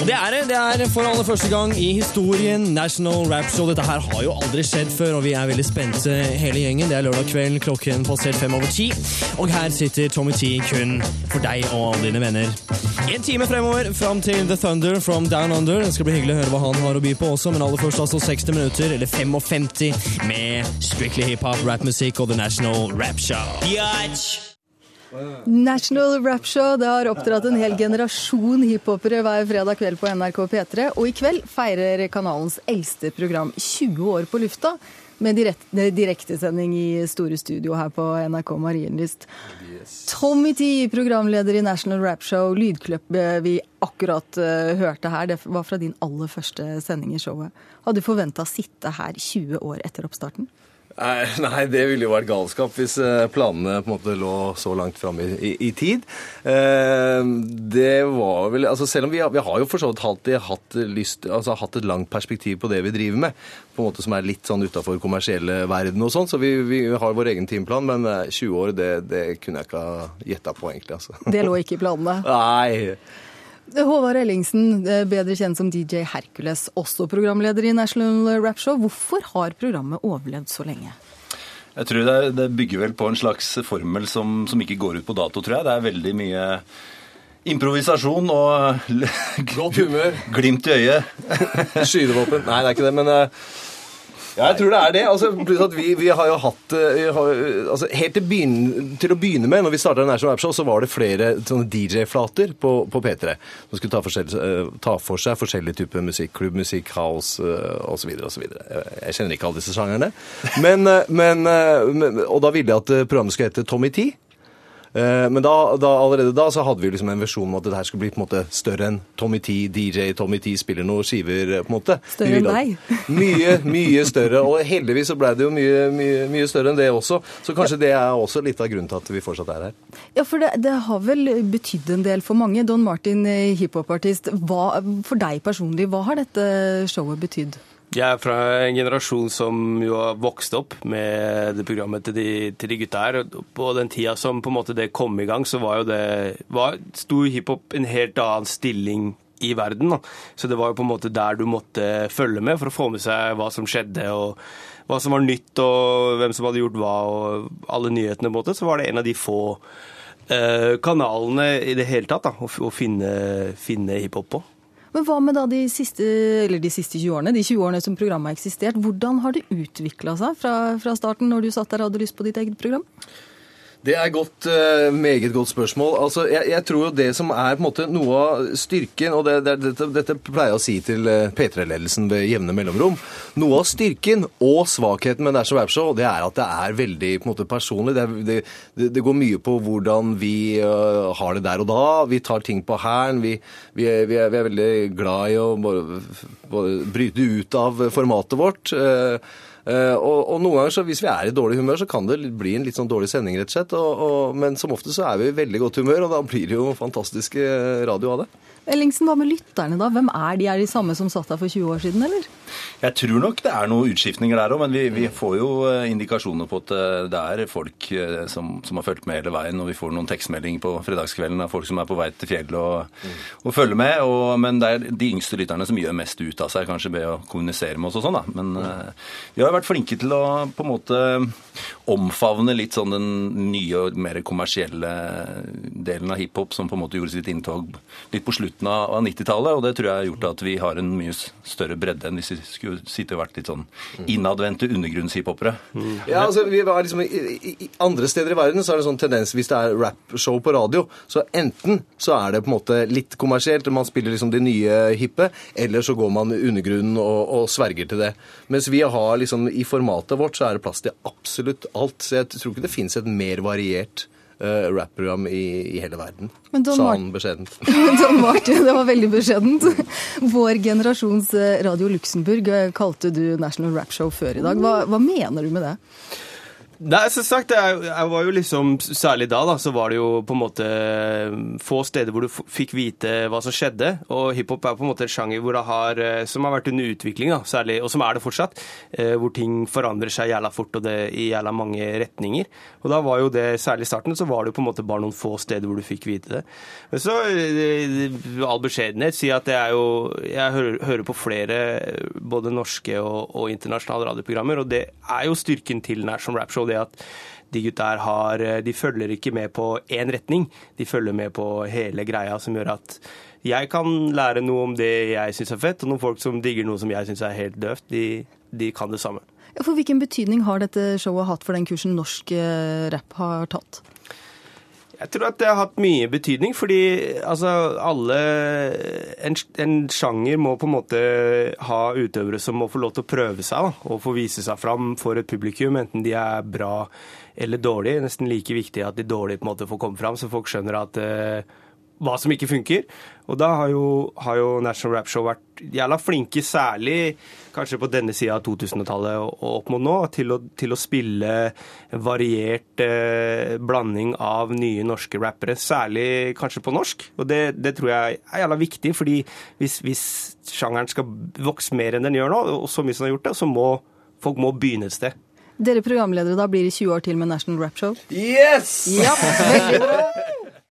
Og det er det. Det er for aller første gang i historien National Rap Show. Dette her har jo aldri skjedd før, og vi er veldig spente hele gjengen. Det er lørdag kveld, klokken passert fem over ti. Og her sitter Tommy T kun for deg og alle dine venner. En time fremover, fram til The Thunder from Down Under. Det skal bli hyggelig å høre hva han har å by på også, men aller først altså 60 minutter, eller 55, med strictly hiphop, rappmusikk og The National Rap Show. Biatch! National Rap Show det har oppdratt en hel generasjon hiphopere hver fredag kveld på NRK P3. Og i kveld feirer kanalens eldste program 20 år på lufta. Med direkte, direktesending i store studio her på NRK Marienlyst. Tommy T, programleder i National Rap Show. Lydklippet vi akkurat uh, hørte her, det var fra din aller første sending i showet. Hadde du forventa å sitte her 20 år etter oppstarten? Nei, nei, det ville jo vært galskap hvis eh, planene på en måte lå så langt fram i, i, i, tid. Eh, det var vel altså Selv om vi, vi har jo for så vidt alltid hatt, lyst, altså, hatt et langt perspektiv på det vi driver med, på en måte som er litt sånn utafor kommersielle verden og sånn, så vi, vi, har vår egen timeplan, men 20 eh, år, det, det kunne jeg ikke ha gjetta på, egentlig. altså. Det lå ikke i planene? Nei. Håvard Ellingsen, eh, bedre kjent som DJ Hercules, også programleder i National Rap Show. Hvorfor har programmet overlevd så lenge? Jeg tror det, det bygger vel på en slags formel som, som, ikke går ut på dato, tror jeg. Det er veldig mye improvisasjon og Godt humør. glimt i øyet. Skytevåpen. Nei, det er ikke det, men uh ja, jeg tror det er det. Altså, pluss at vi, vi, har jo hatt eh, har, altså, Helt til, begyn, til, å begynne med, når vi starta National Rap Show, så var det flere sånne DJ-flater på, på, P3 som skulle ta, uh, ta, for seg forskjellige typer musikk. Klubbmusikk, house osv. osv. Jeg kjenner ikke alle disse sjangerne. Men, men, og da ville jeg at programmet skulle hete Tommy T. Eh, men da, da, allerede da så hadde vi liksom en versjon om at det her skulle bli på en måte større enn Tommy T, DJ Tommy T spiller noen skiver. på en måte. Større enn deg? Mye, mye større. Og heldigvis så ble det jo mye, mye, mye, større enn det også. Så kanskje det er også litt av grunnen til at vi fortsatt er her. Ja, for det, det har vel betydd en del for mange. Don Martin, eh, hiphopartist. For deg personlig, hva har dette showet betydd? Jeg er fra en generasjon som jo har vokst opp med det programmet til de, til de gutta her. På den tida som på en måte det kom i gang, så var jo det var, sto hiphop en helt annen stilling i verden. Da. Så det var jo på en måte der du måtte følge med for å få med seg hva som skjedde, og hva som var nytt, og hvem som hadde gjort hva, og alle nyhetene. på en måte, Så var det en av de få eh, kanalene i det hele tatt da, å finne, finne hiphop på. Men hva med da de siste, de siste 20 årene, de 20 årene som programmet har eksistert? Hvordan har det utvikla seg fra, fra starten, når du satt der og hadde lyst på ditt eget program? Det er godt, uh, meget godt spørsmål. Altså, jeg, jeg, tror jo det som er på en måte noe av styrken, og det, det, dette, dette, pleier jeg å si til uh, P3-ledelsen ved jevne mellomrom Noe av styrken og svakheten med National Rap Show det er at det er veldig på en måte, personlig. Det, det, det går mye på hvordan vi uh, har det der og da. Vi tar ting på hæren. Vi, vi, vi, vi, er veldig glad i å bare, bare bryte ut av formatet vårt. Uh, og, og, noen ganger, så hvis vi er i dårlig humør, så kan det bli en litt sånn dårlig sending, rett og slett. Og, og, men som ofte så er vi i veldig godt humør, og da blir det jo fantastiske radio av det. Ellingsen, hva med lytterne, da? Hvem er de? Er de samme som satt der for 20 år siden, eller? Jeg tror nok det er noen utskiftninger der òg, men vi, vi, får jo eh, indikasjoner på at eh, det er folk eh, som, som, har fulgt med hele veien. Og vi får noen tekstmeldinger på fredagskvelden av folk som er på vei til fjellet og, mm. og følger med. Og, men det er de yngste lytterne som gjør mest ut av seg, kanskje ved å kommunisere med oss og sånn, da. Men vi har vært flinke til å på en måte omfavne litt sånn den nye og mer kommersielle delen av hiphop som på en måte gjorde sitt inntog litt på slutten av 90-tallet. Og det tror jeg har gjort at vi har en mye større bredde enn hvis vi skulle sitte og vært litt sånn innadvendte undergrunnshiphopere. Mm. Ja, altså, vi var liksom, i, i, Andre steder i verden så er det sånn tendens hvis det er rappshow på radio, så enten så er det på en måte litt kommersielt, man spiller liksom de nye hippe, eller så går man undergrunnen og, og sverger til det. Mens vi har liksom i formatet vårt så er det plass til absolutt alt. Så jeg tror ikke det finnes et mer variert uh, rap-program i, i, hele verden. Sa han beskjedent. Don Martin, det var veldig beskjedent. Vår generasjons eh, Radio Luxembourg eh, kalte du National Rap Show før i dag. Hva, hva mener du med det? Nei, som sagt, jeg, jeg var jo liksom, Særlig da da, så var det jo på en måte eh, få steder hvor du fikk vite hva som skjedde. Og hiphop er på en måte en sjanger har, eh, som har vært under utvikling, da, særlig, og som er det fortsatt. eh, Hvor ting forandrer seg jævla fort og det i jævla mange retninger. Og da var jo det, særlig i starten, så var det jo på en måte bare noen få steder hvor du fikk vite det. Men så, eh, all beskjedenhet, si at det er jo Jeg hører, hører på flere både norske og, og internasjonale radioprogrammer, og det er jo styrken til National Rap Show, det at de gutta her eh, følger ikke med på én retning, de følger med på hele greia, som gjør at jeg kan lære noe om det jeg syns er fett, og noen folk som digger noe som jeg syns er helt døvt, de, de kan det samme. For Hvilken betydning har dette showet hatt for den kursen norsk eh, rap har tatt? Jeg tror at det har hatt mye betydning, fordi altså alle en, en sjanger må på en måte ha utøvere som må få lov til å prøve seg da, og få vise seg fram for et publikum, enten de er bra eller dårlige. Nesten like viktig at de dårlige på en måte får komme fram, så folk skjønner at eh, hva som ikke funker. Og da har jo, har jo National Rap Show vært jævla flinke, særlig kanskje på denne sida av 2000-tallet og, og opp mot nå, til å, til å spille variert eh, blanding av nye norske rappere, særlig kanskje på norsk. Og det, det tror jeg er jævla viktig, fordi hvis, hvis sjangeren skal vokse mer enn den gjør nå, og så mye som den har gjort det, så må folk må begynne et sted. Dere programledere da blir i 20 år til med National Rap Show? Yes! Ja, veldig bra.